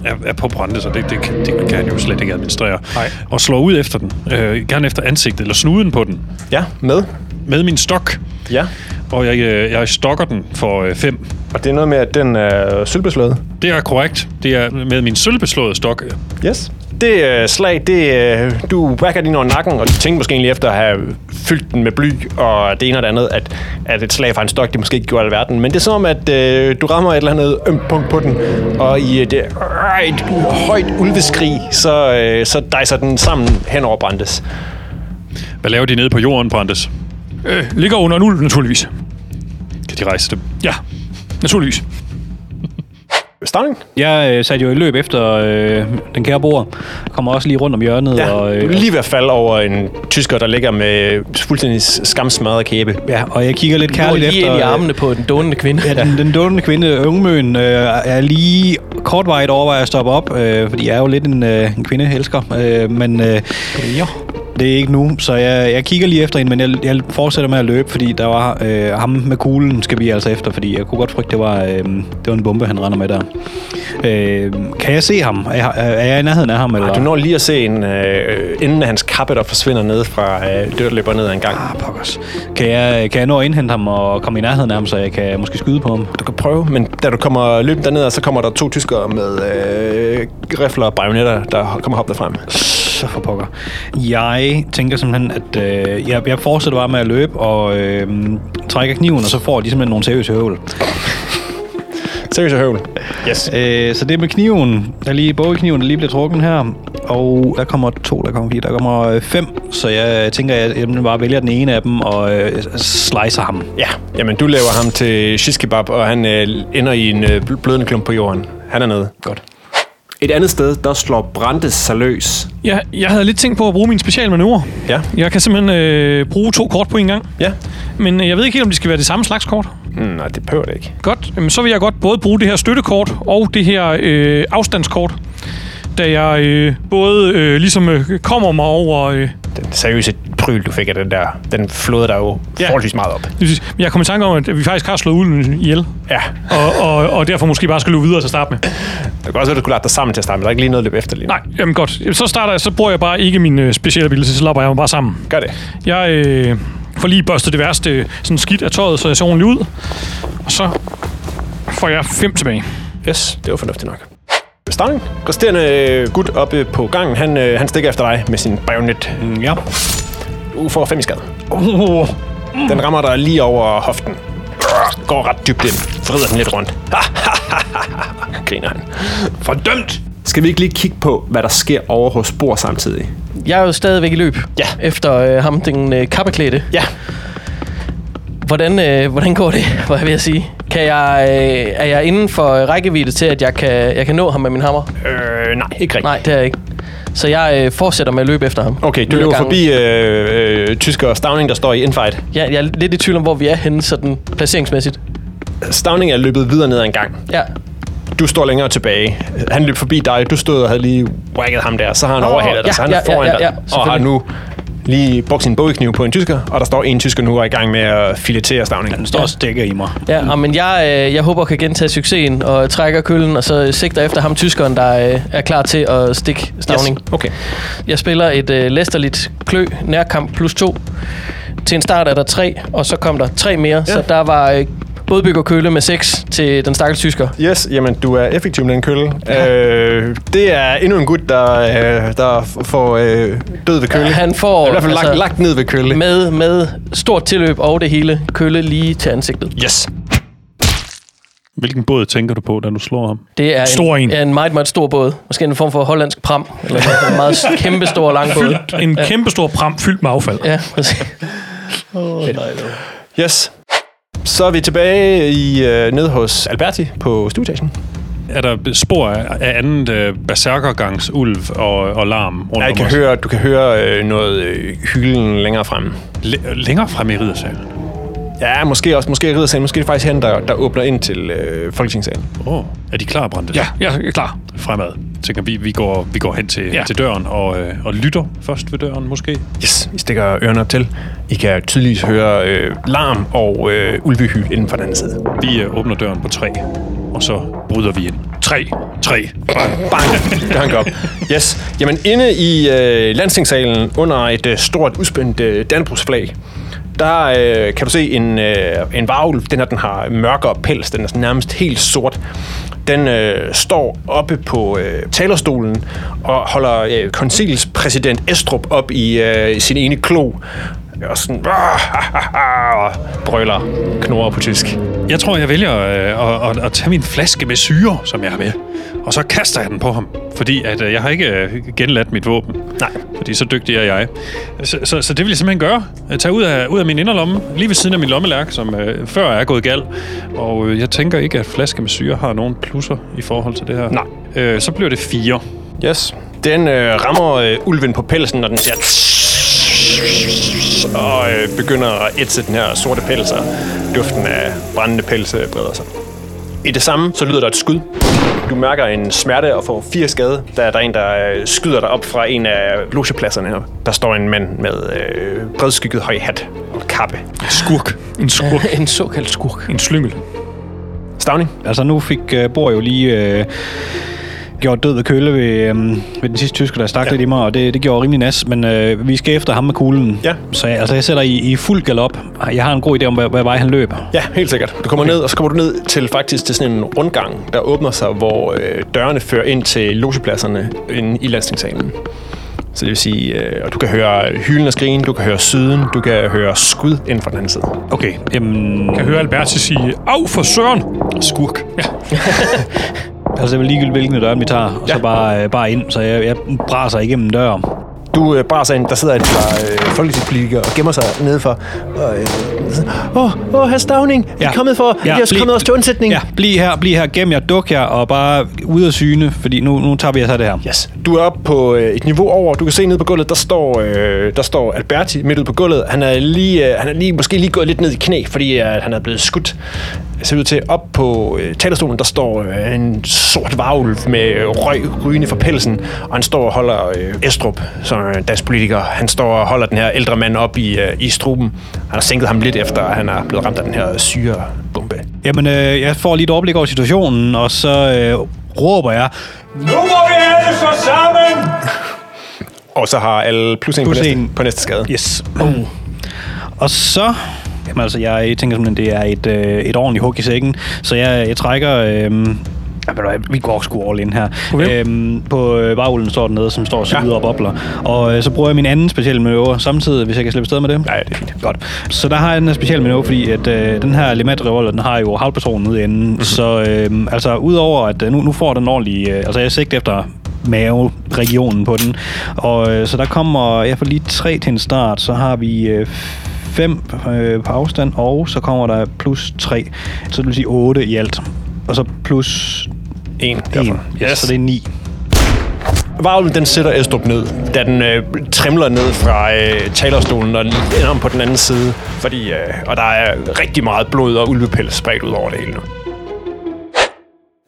Speaker 5: er, er på brænde, så det, det, kan, det kan han jo slet ikke administrere.
Speaker 1: Nej.
Speaker 5: Og slår ud efter den. Øh, gerne efter ansigtet, eller snuden på den.
Speaker 1: ja, med.
Speaker 5: Med min stok.
Speaker 1: Ja,
Speaker 5: Og jeg, øh, jeg stokker den for 5.
Speaker 1: og det er noget med, at den er sølvbeslået.
Speaker 5: Det er korrekt. Det er med min sølvbeslåede stok.
Speaker 1: Yes. Det øh, slag, det, øh, du whacker din over nakken, og du tænker måske egentlig efter at have fyldt den med bly og det ene og det andet, at, at et slag fra en stok, det måske ikke gjorde alverden. Men det er som om, at øh, du rammer et eller andet ømt punkt på den, og i et, øh, et højt ulveskrig, så, øh, så dejser den sammen hen over Brandes.
Speaker 5: Hvad laver de nede på jorden, Brandes?
Speaker 4: Øh, ligger under en ulv, naturligvis.
Speaker 5: Kan de rejse dem?
Speaker 4: Ja, naturligvis.
Speaker 1: Stavning?
Speaker 3: Jeg øh, satte jo i løb efter øh, den kære bror. Kommer også lige rundt om hjørnet.
Speaker 1: Ja,
Speaker 3: og,
Speaker 1: du
Speaker 3: øh,
Speaker 1: er lige ved at falde over en tysker, der ligger med fuldstændig skamsmadret kæbe.
Speaker 3: ja, og jeg kigger lidt kærligt
Speaker 2: lige
Speaker 3: efter...
Speaker 2: ind i
Speaker 3: øh,
Speaker 2: armene på den dånende kvinde.
Speaker 3: Ja, den, den dånende kvinde, Ungmøen, øh, er lige kortvarigt overvejer at stoppe op, øh, fordi jeg er jo lidt en, øh, en kvindeelsker, øh, men øh. Det er ikke nu, så jeg, jeg kigger lige efter hende, men jeg, jeg fortsætter med at løbe, fordi der var øh, ham med kuglen, skal vi altså efter, fordi jeg kunne godt frygte, det var, øh, det var en bombe, han render med der. Øh, kan jeg se ham? Er, er jeg i nærheden af ham? Eller?
Speaker 1: Du når lige at se en, øh, inden hans kappe, der forsvinder ned fra øh, dør, løber ned ad en gang.
Speaker 3: Ah, pokkers. Kan jeg, kan jeg nå at indhente ham og komme i nærheden af ham, så jeg kan måske skyde på ham?
Speaker 1: Du kan prøve, men da du kommer løbende derned, så kommer der to tyskere med øh, rifler og bajonetter, der kommer hoppende frem.
Speaker 3: Så for pokker. Jeg tænker simpelthen, at øh, jeg, jeg fortsætter bare med at løbe og øh, trækker kniven, og så får de simpelthen nogle seriøse høvl.
Speaker 1: Seriøst høvl. Yes.
Speaker 3: Øh, så det er med kniven, der lige, bogekniven, der lige bliver trukket her. Og der kommer to, der kommer fire, der kommer øh, fem. Så jeg tænker, at jeg bare vælger den ene af dem og øh, slicer ham.
Speaker 1: Ja, jamen du laver ham til shish kebab, og han øh, ender i en øh, bl- blødende klump på jorden. Han er nede.
Speaker 3: Godt.
Speaker 1: Et andet sted, der slår Brandes sig løs.
Speaker 4: Jeg, jeg havde lidt tænkt på at bruge min specialmanøvre.
Speaker 1: Ja.
Speaker 4: Jeg kan simpelthen øh, bruge to kort på en gang.
Speaker 1: Ja.
Speaker 4: Men øh, jeg ved ikke helt, om de skal være det samme slags kort.
Speaker 1: Mm, nej, det behøver det ikke.
Speaker 4: Godt. Jamen, så vil jeg godt både bruge det her støttekort og det her øh, afstandskort. Da jeg øh, både øh, ligesom øh, kommer mig over... Øh,
Speaker 1: Den seriøse pryl, du fik af den der, den flåede der jo
Speaker 4: Ja.
Speaker 1: forholdsvis meget op.
Speaker 4: jeg kom i tanke om, at vi faktisk har slået ulven ihjel.
Speaker 1: Ja.
Speaker 4: Og, og, og derfor måske bare skal løbe videre til at starte med.
Speaker 1: Det kan også være, du skulle lade dig sammen til at starte, men der er ikke lige noget at løbe efter lige nu.
Speaker 4: Nej, jamen godt. Så starter jeg, så bruger jeg bare ikke min øh, specielle ability, så lapper jeg mig bare sammen.
Speaker 1: Gør det.
Speaker 4: Jeg øh, får lige børstet det værste øh, sådan skidt af tøjet, så jeg ser ordentligt ud. Og så får jeg fem tilbage.
Speaker 1: Yes, det var fornuftigt nok. Stavning, resterende øh, gut oppe på gangen, han, øh, han stikker efter dig med sin bajonet.
Speaker 3: Mm, ja.
Speaker 1: Du får fem i skade.
Speaker 3: Oh,
Speaker 1: Den rammer dig lige over hoften. Går ret dybt ind. Vrider den lidt rundt. (laughs) Griner han. Fordømt! Skal vi ikke lige kigge på, hvad der sker over hos Bor samtidig?
Speaker 2: Jeg er jo stadigvæk i løb.
Speaker 1: Ja.
Speaker 2: Efter øh, ham, den øh, kappeklædte.
Speaker 1: Ja.
Speaker 2: Hvordan, øh, hvordan går det, var jeg ved at sige? Kan jeg, øh, er jeg inden for rækkevidde til, at jeg kan, jeg kan nå ham med min hammer?
Speaker 1: Øh, nej, ikke rigtigt.
Speaker 2: Nej, det er jeg ikke. Så jeg øh, fortsætter med at løbe efter ham.
Speaker 1: Okay, du løber
Speaker 2: gangen.
Speaker 1: forbi øh, øh, tysker Stavning, der står i infight.
Speaker 2: Ja, jeg er lidt i tvivl om, hvor vi er henne, sådan placeringsmæssigt.
Speaker 1: Stavning er løbet videre ned ad en gang.
Speaker 2: Ja.
Speaker 1: Du står længere tilbage. Han løb forbi dig. Du stod og havde lige whacket ham der. Så har han
Speaker 2: Åh,
Speaker 1: overhalet dig,
Speaker 2: ja,
Speaker 1: så han
Speaker 2: ja,
Speaker 1: er foran
Speaker 2: ja, ja, ja,
Speaker 1: dig. Og har nu lige brugt sin bogekniv på en tysker. Og der står en tysker nu og er i gang med at filetere Stavning.
Speaker 3: den står og stikker i mig.
Speaker 2: Ja, men jeg, øh, jeg håber, at kan gentage succesen og trækker køllen, og så sigter efter ham, tyskeren, der øh, er klar til at stikke stavning.
Speaker 1: Yes. Okay.
Speaker 2: Jeg spiller et øh, læsterligt klø, nærkamp plus to. Til en start er der tre, og så kom der tre mere, ja. så der var øh, bådbygger køle med 6 til den stakkels tysker.
Speaker 1: Yes, jamen du er effektiv med den kølle. Ja. Øh, det er endnu en gut, der, øh, der får øh, død ved kølle.
Speaker 2: Ja, han får
Speaker 1: I hvert fald lagt,
Speaker 2: altså-
Speaker 1: lagt ned ved kølle.
Speaker 2: Med, med stort tilløb og det hele kølle lige til ansigtet.
Speaker 1: Yes.
Speaker 5: Hvilken båd tænker du på, da du slår ham?
Speaker 2: Det er
Speaker 4: Stor en.
Speaker 2: en, en meget, meget stor båd. Måske en form for hollandsk pram. Eller en meget (laughs) kæmpe stor lang båd.
Speaker 4: Fyldt, en kæmpe stor pram fyldt med affald.
Speaker 2: Ja, præcis.
Speaker 1: Yes. Så er vi tilbage i øh, nede hos Alberti på stueetagen.
Speaker 5: Er der spor af, andet øh, berserkergangs ulv og, og larm rundt
Speaker 1: Jeg
Speaker 5: om
Speaker 1: kan
Speaker 5: os?
Speaker 1: høre, du kan høre øh, noget øh, hylden længere fremme.
Speaker 5: Læ- længere frem i riddersalen.
Speaker 1: Ja, måske også. Måske riddersalen. Måske er det faktisk han, der, der åbner ind til øh, Folketingssalen.
Speaker 5: Åh, oh, er de klar, Brande?
Speaker 4: Ja, jeg er klar.
Speaker 5: Fremad. Tænker, vi, vi, går, vi går hen til,
Speaker 4: Ja.
Speaker 5: ja. til døren og, øh, og lytter først ved døren, måske.
Speaker 1: Yes, I stikker ørerne op til. I kan tydeligt høre øh, larm og øh, ulvehyl inden for den anden side.
Speaker 5: Vi øh, åbner døren på tre, og så bryder vi ind. Tre. Tre. Bang.
Speaker 1: Bang! Døren går op. Yes. Jamen, inde i øh, landstingssalen under et øh, stort udspændt øh, Dannebrugsflag, der øh, kan du se en, øh, en varulv. Den her, den har mørkere pels. Den er sådan nærmest helt sort. Den øh, står oppe på øh, talerstolen og holder øh, konsilspræsident Estrup op i øh, sin ene klo. Og sådan... Og brøler knurrer på tysk.
Speaker 5: Jeg tror, jeg vælger øh, at, at, at tage min flaske med syre, som jeg har med. Og så kaster jeg den på ham. Fordi at, øh, jeg har ikke øh, genladt mit våben.
Speaker 1: Nej.
Speaker 5: Fordi så dygtig er jeg. Så, så, så det vil jeg simpelthen gøre. Jeg tager ud af, ud af min inderlomme, lige ved siden af min lommelærk, som øh, før er gået gal. Og øh, jeg tænker ikke, at flaske med syre har nogen plusser i forhold til det her.
Speaker 1: Nej.
Speaker 5: Øh, så bliver det fire.
Speaker 1: Yes. Den øh, rammer øh, ulven på pelsen, når den siger... Og øh, begynder at ætse den her sorte pels, og duften af brændende pelse breder sig. I det samme, så lyder der et skud. Du mærker en smerte og får fire skade, da der er en, der øh, skyder dig op fra en af logepladserne her. Der står en mand med øh, bredskygget høj hat og kappe.
Speaker 5: Skurk. En skurk.
Speaker 2: en såkaldt skurk.
Speaker 5: en slyngel.
Speaker 1: Stavning?
Speaker 3: Altså nu fik uh, Bor jo lige øh, gjort død ved køle ved, øh, ved den sidste tysker, der stak ja. lidt i mig, og det, det gjorde rimelig nas, men øh, vi skal efter ham med kuglen.
Speaker 1: Ja.
Speaker 3: Så jeg, altså, jeg sætter i, i fuld galop. Jeg har en god idé om, hvad, hvad vej han løber.
Speaker 1: Ja, helt sikkert. Du kommer ned, og så kommer du ned til faktisk til sådan en rundgang, der åbner sig, hvor øh, dørene fører ind til logepladserne inde i landstingssalen. Så det vil sige, øh, og du kan høre hylen og skrigen, du kan høre syden, du kan høre skud inden for den anden side.
Speaker 3: Okay, jamen...
Speaker 4: Jeg hører Alberti sige, af for søren!
Speaker 5: Skurk.
Speaker 4: Ja. (laughs)
Speaker 3: Altså, er ligegyldigt, hvilken dør vi tager, og
Speaker 1: Ja.
Speaker 3: så bare, øh, bare ind, så jeg, jeg braser igennem døren.
Speaker 1: Du øh, bare ind, der sidder et par øh, folketingspolitikere og gemmer sig nedenfor. Og, øh, åh, oh, oh, herr Stavning, ja. Er kommet for, ja, I er
Speaker 3: bliv-
Speaker 1: kommet også til undsætning.
Speaker 3: Ja, bliv her, bliv her, gem jer, duk jer, og bare ud af syne, fordi nu, nu tager vi altså det her.
Speaker 1: Yes. Du er oppe på øh, et niveau over. Du kan se nede på gulvet, der står, øh, der står Alberti midt ude på gulvet. Han er lige, øh, han er lige, måske lige gået lidt ned i knæ, fordi øh, han er blevet skudt. Ser ud til, op på øh, talerstolen, der står øh, en sort varulv med øh, røg rygende fra pelsen, og han står og holder øh, Estrup, som er en dansk politiker. Han står og holder den her ældre mand op i, øh, i struben. Han har sænket ham lidt efter, at han er blevet ramt af den her syrebombe.
Speaker 3: Jamen, øh, jeg får lige et overblik over situationen, og så øh, råber jeg,
Speaker 6: Nu må vi alle så sammen!
Speaker 1: Og så har alle plus en,
Speaker 3: Plus
Speaker 1: på, næste,
Speaker 3: en.
Speaker 1: på næste skade.
Speaker 3: yes. Oh. Og så... Jamen altså, jeg tænker simpelthen, det er et, øh, et ordentligt hug i sækken, så jeg, jeg trækker... Øh, vi går sgu all in her.
Speaker 4: Okay.
Speaker 3: Øhm, på øh, bagulden står den nede, som står og syder ja. og bobler. Og øh, så bruger jeg min anden specielle manøvre samtidig, hvis jeg kan slippe sted med det.
Speaker 1: Ja, det er fint.
Speaker 3: Godt. Så der har jeg en speciel manøvre, fordi at, øh, den her Lemat revolver, den har jo havlpatronen ude enden. Mm-hmm. Så øh, altså, udover at øh, nu, nu får den ordentlig... Øh, altså, jeg sigter efter mave-regionen på den. Og øh, så der kommer... Jeg får lige tre til en start. Så har vi... Øh, 5 øh, på afstand, og så kommer der plus 3. Så det vil sige 8 i alt. Og så plus
Speaker 1: En.
Speaker 3: 1.
Speaker 1: Derfor.
Speaker 3: Yes. Så det er 9.
Speaker 1: Varulven, den sætter Estrup ned, da den øh, trimler ned fra øh, talerstolen og ender om på den anden side. Fordi, øh, og der er rigtig meget blod og ulvepels spredt ud over det hele nu.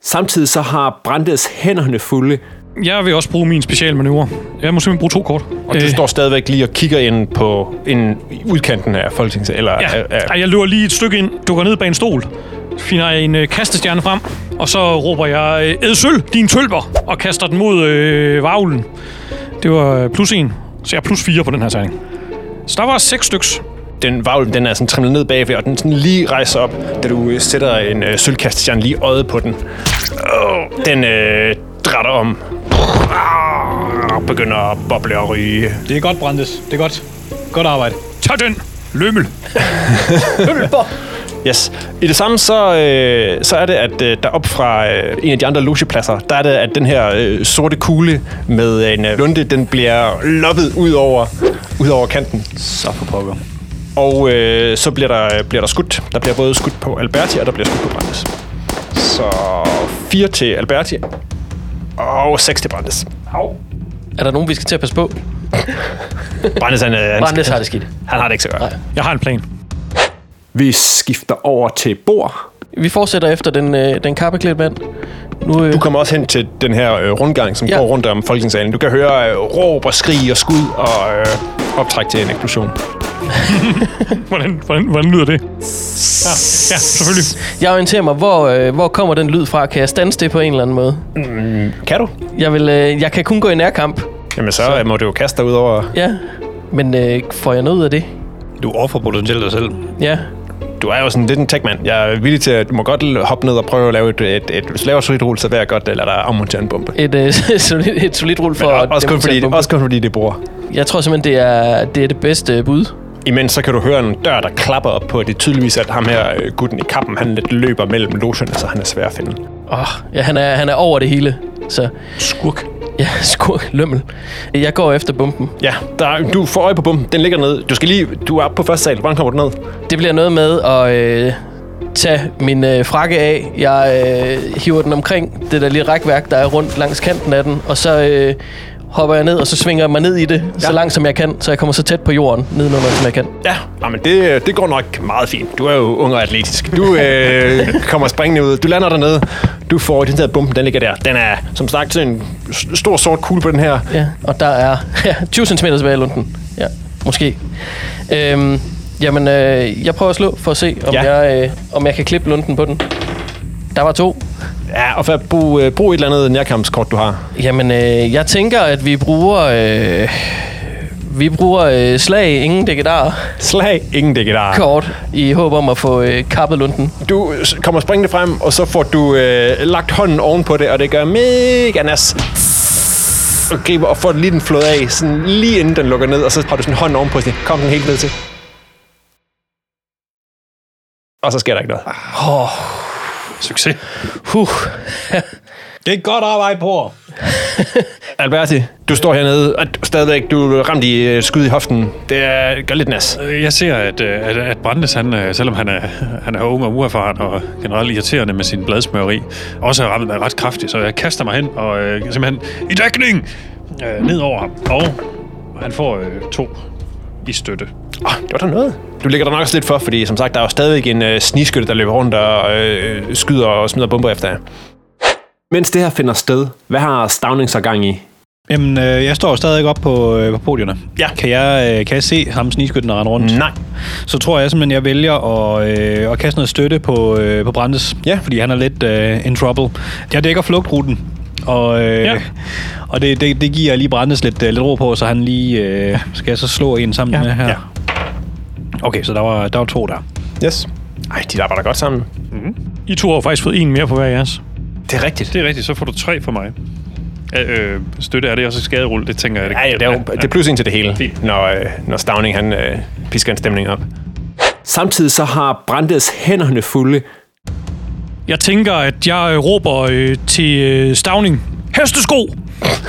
Speaker 1: Samtidig så har Brandes hænderne fulde,
Speaker 4: Jeg vil også bruge min specialmanøvre. Jeg må simpelthen bruge to kort.
Speaker 1: og du
Speaker 4: Øh,
Speaker 1: står stadigvæk lige og kigger ind på en, udkanten af Folketinget. Eller,
Speaker 4: Ja,
Speaker 1: af, af,
Speaker 4: jeg løber lige et stykke ind, dukker ned bag en stol, finder en øh, kastestjerne frem, og så råber jeg, øh, Edsøl, din tølper, og kaster den mod øh, varvlen. Det var øh, plus en, så jeg er plus fire på den her tegning. Så der var seks styks.
Speaker 1: den varulv, den er sådan trimlet ned bagved, og den sådan lige rejser op, da du øh, sætter en øh, sølvkaststjerne lige øjet på den. Oh, den øh, drætter om. Og begynder at boble og ryge.
Speaker 3: Det er godt, Brandes. Det er godt. Godt arbejde.
Speaker 4: Tag den, lømmel. (laughs)
Speaker 1: Yes. I det samme, så, øh, så er det, at øh, der op fra øh, en af de andre logepladser, der er det, at den her øh, sorte kugle med en øh, lunde, den bliver loppet ud over, ud over kanten.
Speaker 3: Så for pokker.
Speaker 1: Og øh, så bliver der, bliver der skudt. Der bliver både skudt på Alberti, og der bliver skudt på Brandes. Så 4 til Alberti, og 6 til Brandes.
Speaker 2: Er der nogen, vi skal til at passe på? (laughs)
Speaker 1: Brandes, han, han,
Speaker 2: Brandes har det skidt.
Speaker 1: han har det ikke så godt.
Speaker 2: Nej.
Speaker 4: Jeg har en plan.
Speaker 1: Vi skifter over til Bor.
Speaker 2: Vi fortsætter efter den, øh, den kappeklædte mand. Nu, øh,
Speaker 1: Du kommer også hen til den her øh, rundgang, som
Speaker 2: Ja.
Speaker 1: går rundt om Folketingssalen. Du kan høre øh, råb og skrig og skud og øh, optræk til en eksplosion. (laughs)
Speaker 4: Hvordan, hvordan, hvordan lyder det? Ja, ja selvfølgelig.
Speaker 2: jeg orienterer mig, hvor, øh, hvor kommer den lyd fra? Kan jeg stands det på en eller anden måde?
Speaker 1: Kan du?
Speaker 2: Jeg, vil, øh, jeg kan kun gå i nærkamp.
Speaker 1: Jamen så, så. må du jo kaste dig ud over...
Speaker 2: Ja, men øh, får jeg noget ud af det?
Speaker 3: Du offer potentielt dig selv.
Speaker 2: Ja.
Speaker 1: Du er jo sådan lidt en techman. Jeg er villig til, at du må godt hoppe ned og prøve at lave et, et, et, et laver solidt rulle, så vil jeg godt lade dig afmontere en bombe.
Speaker 2: Et, øh, solidt, (laughs) et solidt rulle for...
Speaker 1: Men også, kun fordi, også kun fordi det bor.
Speaker 2: Jeg tror simpelthen, det er det, er det bedste bud.
Speaker 1: Imens så kan du høre en dør, der klapper op på, det er tydeligvis, at ham her, øh, gutten i kappen, han lidt løber mellem logerne, så han er svær at finde.
Speaker 2: Åh, oh, ja, han er, han er over det hele. Så
Speaker 4: Skurk.
Speaker 2: Ja, (laughs) skurk, lømmel. Jeg går efter bomben.
Speaker 1: Ja, der, du får øje på bomben. Den ligger nede. Du skal lige... Du er oppe på første sal. Hvordan kommer du ned?
Speaker 2: Det bliver noget med at øh, tage min øh, frakke af. Jeg øh, hiver den omkring det der lille rækværk, der er rundt langs kanten af den. Og så øh, hopper jeg ned, og så svinger jeg mig ned i det, ja. så langt som jeg kan. Så jeg kommer så tæt på jorden nedenunder, som jeg kan.
Speaker 1: Ja, men det, det går nok meget fint. Du er jo ung og atletisk. Du øh, (laughs) kommer springende ud. Du lander dernede. Du får den der bomben, den ligger der. Den er, som sagt, sådan en stor sort kugle på den her.
Speaker 2: Ja, og der er ja, 20 cm tilbage i lunden. Ja, måske. Øhm, jamen, øh, jeg prøver at slå for at se, om,
Speaker 1: Ja.
Speaker 2: jeg, øh, om jeg kan klippe lunden på den. Der var to.
Speaker 1: Ja, og for, brug, øh, brug et eller andet nærkampskort, du har.
Speaker 2: Jamen, øh, jeg tænker, at vi bruger... Øh, vi bruger øh, slag, ingen dækkedar
Speaker 1: Slag, ingen dækkedar.
Speaker 2: kort i håb om at få øh, kappet lunden.
Speaker 1: Du kommer springende frem, og så får du øh, lagt hånden ovenpå det, og det gør mega nas. Og griber og får lige den flået af, sådan lige inden den lukker ned, og så har du sådan en hånd ovenpå, sådan, kom den helt ned til. Og så sker der ikke noget.
Speaker 5: Succes.
Speaker 2: Huh.
Speaker 3: Det er godt arbejde på. (laughs)
Speaker 1: Alberti, du står hernede, og du- stadigvæk, du er ramt i øh, skud i hoften. Det er, gør lidt nas.
Speaker 5: Øh, Jeg ser, at, øh, at, at Brandes, han, selvom han er, han er ung og uerfaren og generelt irriterende med sin bladsmøreri, også er ret, ret kraftig, så jeg kaster mig hen og øh, simpelthen i dækning øh, ned over ham. Og han får øh, to i støtte.
Speaker 1: Oh, det var der noget. Du ligger der nok også lidt for, fordi som sagt, der er jo stadigvæk en øh, sniskytte, der løber rundt og øh, skyder og smider bomber efter jer. Mens det her finder sted, hvad har Stavning så gang i?
Speaker 3: Jamen, øh, jeg står stadig op på, øh, på podierne.
Speaker 1: Ja.
Speaker 3: Kan jeg, øh, kan jeg se ham snigskytten rende rundt?
Speaker 1: Nej.
Speaker 3: Så tror jeg simpelthen, jeg vælger at, øh, at kaste noget støtte på, øh, på Brandes.
Speaker 1: Ja.
Speaker 3: Fordi han er lidt øh, in trouble. Jeg dækker flugtruten. Og, øh,
Speaker 4: Ja.
Speaker 3: ja. og det, det, det giver lige Brandes lidt, øh, lidt ro på, så han lige... Øh, skal jeg så slå en sammen
Speaker 4: Ja.
Speaker 3: med her?
Speaker 1: Ja.
Speaker 3: Okay, så der var, der var to der.
Speaker 1: Yes. Ej, de arbejder godt sammen.
Speaker 4: I to har faktisk fået en mere på hver jeres.
Speaker 1: Det er rigtigt.
Speaker 5: Det er rigtigt, så får du tre for mig. Øh, støtte er det også skaderulle, det tænker jeg.
Speaker 1: Ja, ja, det, er jo, det er plus en til det hele,
Speaker 5: Fint.
Speaker 1: når, øh, når Stavning han øh, pisker en stemning op. Samtidig så har Brandes hænderne fulde.
Speaker 4: Jeg tænker, at jeg øh, råber øh, til øh, Stavning, hestesko!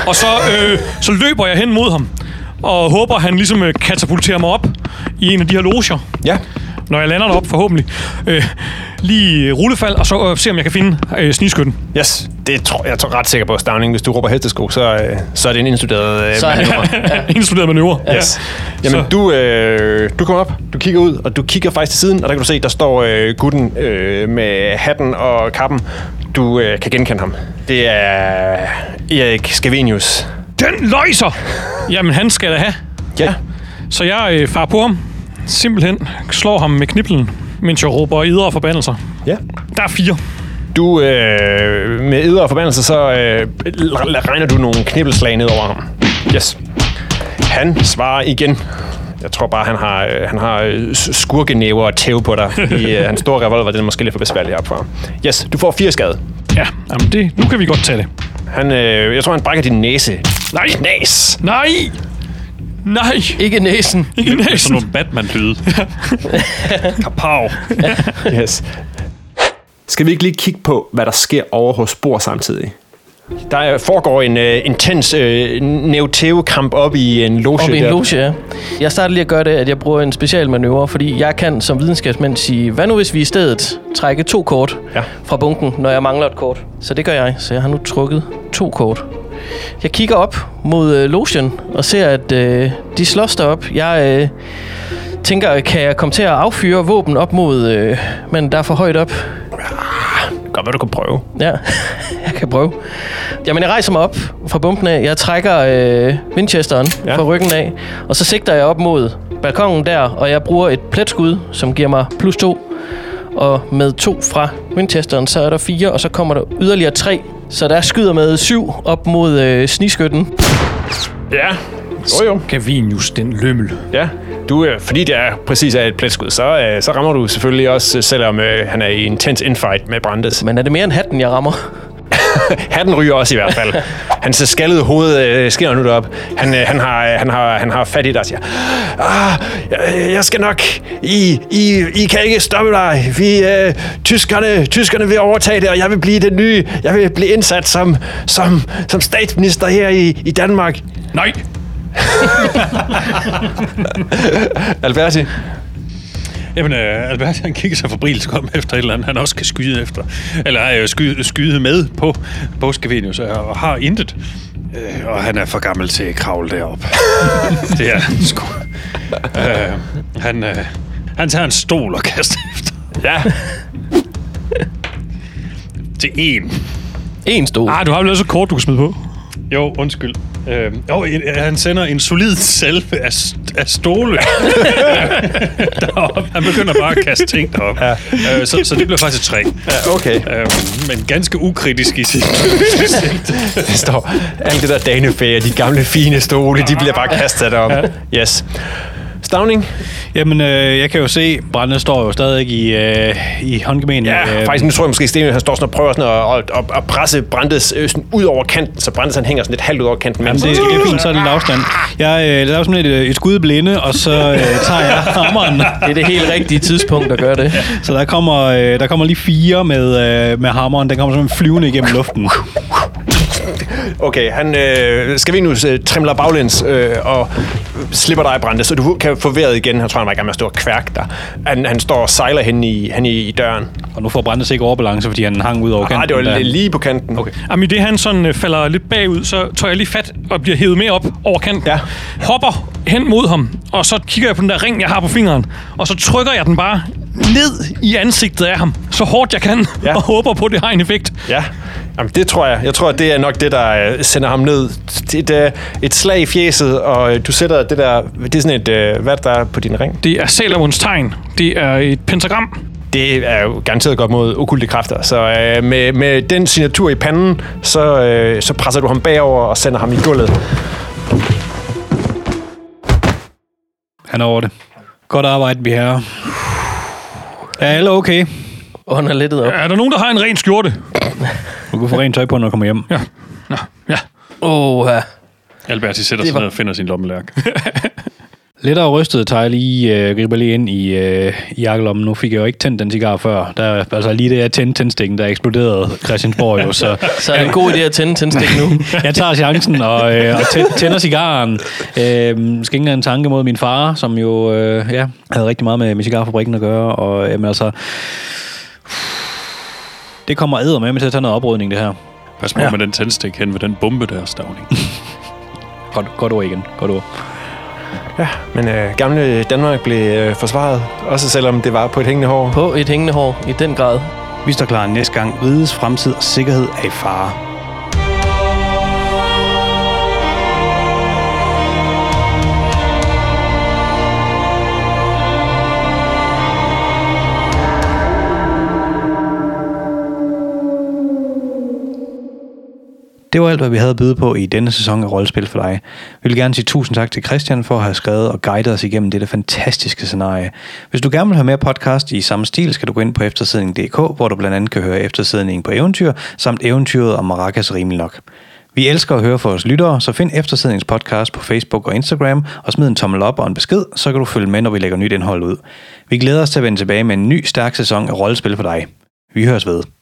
Speaker 4: Og så, øh, så løber jeg hen mod ham, og håber, at han ligesom øh, katapulterer mig op i en af de her loger.
Speaker 1: Ja.
Speaker 4: Når jeg lander derop, forhåbentlig. Øh, lige rullefald, og så øh, se, om jeg kan finde øh, snigskytten.
Speaker 1: Yes, det tror jeg er ret sikker på, Stavning. Hvis du råber hestesko, så, øh, så er det en indstuderet øh,
Speaker 2: Så er (laughs) (laughs)
Speaker 1: manøvre.
Speaker 2: ja.
Speaker 4: Indstuderet manøvre.
Speaker 1: Yes. Jamen,
Speaker 4: Så-
Speaker 1: du, øh, du kommer op, du kigger ud, og du kigger faktisk til siden, og der kan du se, der står øh, gutten øh, med hatten og kappen. Du øh, kan genkende ham. Det er Erik Scavenius.
Speaker 4: Den løjser! Jamen, han skal da have.
Speaker 1: Ja.
Speaker 4: Så jeg øh, farer på ham. Simpelthen slår ham med kniblen, mens jeg råber idre forbandelser.
Speaker 1: Ja.
Speaker 4: Der er fire.
Speaker 1: Du, øh, med æder og forbandelse, så øh, regner du nogle knibbelslag ned over ham. Yes. Han svarer igen. Jeg tror bare, han har, øh, han har øh, skurkenæver og tæv på dig. I, øh, hans store revolver, den er måske lidt for besværlig op for. Yes, du får fire skade.
Speaker 4: Ja, jamen det, nu kan vi godt tage det.
Speaker 1: Han, øh, jeg tror, han brækker din næse.
Speaker 4: Nej!
Speaker 1: Knas!
Speaker 4: Nej! Nej!
Speaker 2: Ikke næsen.
Speaker 4: Ikke
Speaker 5: Sådan
Speaker 4: næsen.
Speaker 5: nogle Batman-lyde. (laughs) Kapow!
Speaker 1: Yes. Skal vi ikke lige kigge på, hvad der sker over hos Bor samtidig? Der er- foregår en uh, intens uh, Neoteo-kamp op i en loge.
Speaker 2: Op i en loge, ja. Jeg starter lige at gøre det, at jeg bruger en specialmanøvre, fordi jeg kan som videnskabsmand sige, hvad nu hvis vi i stedet trækker to kort
Speaker 1: Ja.
Speaker 2: fra bunken, når jeg mangler et kort. Så det gør jeg, så jeg har nu trukket to kort. Jeg kigger op mod øh, logen og ser, at øh, de slås derop. Jeg øh, tænker, kan jeg komme til at affyre våben op mod, øh, men der er for højt op.
Speaker 1: Godt, hvad du kan prøve.
Speaker 2: Ja, (laughs) jeg kan prøve. Jamen, jeg rejser mig op fra bumpen af. Jeg trækker øh, Winchesteren
Speaker 1: Ja.
Speaker 2: ja. fra ryggen af. Og så sigter jeg op mod balkongen der, og jeg bruger et pletskud, som giver mig plus to. Og med to fra Winchesteren, så er der fire, og så kommer der yderligere tre. Så der skyder med syv op mod øh, sniskytten.
Speaker 1: Ja. Jo, jo.
Speaker 4: Gavinius, den lømmel.
Speaker 1: Ja. Du, øh, fordi det er præcis er et pletskud, så, øh, så rammer du selvfølgelig også, øh, selvom øh, han er i intens infight med Brandes.
Speaker 2: Men er det mere end hatten, jeg rammer? (laughs)
Speaker 1: Hatten ryger også i hvert fald. Hans skaldede hoved øh, sker nu derop. Han, øh, han, har, øh, han, har, han har fat i dig og siger, ah, jeg, jeg skal nok, I, I, I kan ikke stoppe dig. Vi, øh, tyskerne, tyskerne vil overtage det, og jeg vil blive den nye. Jeg vil blive indsat som, som, som statsminister her i, i Danmark.
Speaker 4: Nej! (laughs)
Speaker 1: Alberti?
Speaker 5: Jamen, øh, Albert, han kigger sig fabrilsk om efter et eller andet, han også kan skyde efter. Eller øh, skyde, skyde med på, på Scavenius, og har intet. Øh, og han er for gammel til at kravle derop. (laughs) det er han sgu. Øh, han, øh, han tager en stol og kaster efter.
Speaker 1: Ja.
Speaker 5: Til en.
Speaker 2: En stol.
Speaker 4: Ah, du har vel også et kort, du kan smide på.
Speaker 5: Jo, undskyld. Øh, jo, han sender en solid salve af, af stole (laughs) derop. Han begynder bare at kaste ting derop. Ja. Øh, så, så det bliver faktisk tre.
Speaker 1: ja, okay.
Speaker 5: Øh, men ganske ukritisk i sit
Speaker 1: Det står, alt det der danefæ og de gamle fine stole, de bliver bare kastet derop. Yes. Stavning?
Speaker 3: Jamen, øh, jeg kan jo se, Brande står jo stadig i, øh, i håndgemænen.
Speaker 1: Ja, øh, faktisk nu tror jeg måske, Sten han står sådan og prøver sådan at, at, at, at presse Brandes øh, sådan ud over kanten, så Brandes han hænger sådan lidt halvt ud over kanten.
Speaker 3: Jamen, det, det er fint, så er det lidt afstand. Jeg øh, laver simpelthen et, et skud blinde, og så øh, tager jeg (laughs) hammeren.
Speaker 2: Det er det helt rigtige tidspunkt at gøre det.
Speaker 3: Så der kommer, øh, der kommer lige fire med, øh, med hammeren. Den kommer simpelthen flyvende igennem luften.
Speaker 1: Okay, han øh, skal vi nu øh, trimler baglæns øh, og slipper dig, Brandes, så du kan få vejret igen. Jeg tror, han var i gang med at stå og kværke dig. Han, han står og sejler hen i, hen i, i døren.
Speaker 3: Og nu får Brandes ikke overbalance, fordi han hang ud over kanten.
Speaker 1: Ah, det var
Speaker 3: der.
Speaker 1: li- lige på kanten. Okay.
Speaker 4: Jamen, i det han sådan øh, falder lidt bagud, så tager jeg lige fat og bliver hævet med op over kanten.
Speaker 1: Ja.
Speaker 4: Hopper hen mod ham, og så kigger jeg på den der ring, jeg har på fingeren, og så trykker jeg den bare ned i ansigtet af ham, så hårdt jeg kan,
Speaker 1: ja. (laughs)
Speaker 4: og håber på, at det har en effekt.
Speaker 1: Ja, Jamen, det tror jeg. Jeg tror, det er nok det, der øh, sender ham ned. Det er et slag i fjeset, og øh, du sætter det der... Det er sådan et... øh, Hvad er der er på din ring?
Speaker 4: Det er Salomons tegn. Det er et pentagram.
Speaker 1: Det er jo garanteret godt mod okulte kræfter. Så øh, med, med den signatur i panden, så, øh, så presser du ham bagover og sender ham i gulvet.
Speaker 3: Han er over det. Godt arbejde, vi her. Er alle okay?
Speaker 2: Ånder lettet op.
Speaker 4: Er der nogen, der har en ren skjorte? (laughs)
Speaker 3: Du kan få rent tøj på, når du kommer hjem.
Speaker 4: Ja. Nå, ja.
Speaker 2: Åh, ja.
Speaker 5: Alberti sætter sig
Speaker 2: var-
Speaker 5: ned og finder sin lommelærk. (laughs)
Speaker 3: Rystet tager jeg lige, øh, griber lige ind i, øh, i jakkelommen. Nu fik jeg jo ikke tændt den cigar før. Der, er- altså lige det, jeg tændte tændstikken, der eksploderede Christiansborg jo. Så (laughs)
Speaker 2: Så er det en god idé at tænde tændstik nu. (laughs)
Speaker 3: jeg tager chancen og, øh, og tæ- tænder cigaren. Øh, skal ikke en tanke mod min far, som jo øh, ja, havde rigtig meget med, med cigarfabrikken at gøre. Og jamen, altså, det kommer æder med til at tage noget oprydning, det her.
Speaker 5: Pas på
Speaker 1: Ja.
Speaker 5: ja. med den tændstik hen ved den bombe der, Stavning. (laughs)
Speaker 3: Godt, godt ord igen. Godt ord.
Speaker 1: Ja, men øh, gamle Danmark blev øh, forsvaret, også selvom det var på et hængende hår.
Speaker 2: På et hængende hår, i den grad.
Speaker 3: Vi står klar næste gang. Rigets fremtid og sikkerhed er i fare. Det var alt, hvad vi havde at byde på i denne sæson af Rollespil for dig. Vi vil gerne sige tusind tak til Christian for at have skrevet og guidet os igennem dette fantastiske scenarie. Hvis du gerne vil have mere podcast i samme stil, skal du gå ind på eftersidning.dk, hvor du blandt andet kan høre eftersidningen på eventyr, samt eventyret om Maracas rimelig nok. Vi elsker at høre fra vores lyttere, så find Eftersidnings podcast på Facebook og Instagram, og smid en tommel op og en besked, så kan du følge med, når vi lægger nyt indhold ud. Vi glæder os til at vende tilbage med en ny stærk sæson af Rollespil for dig. Vi høres ved.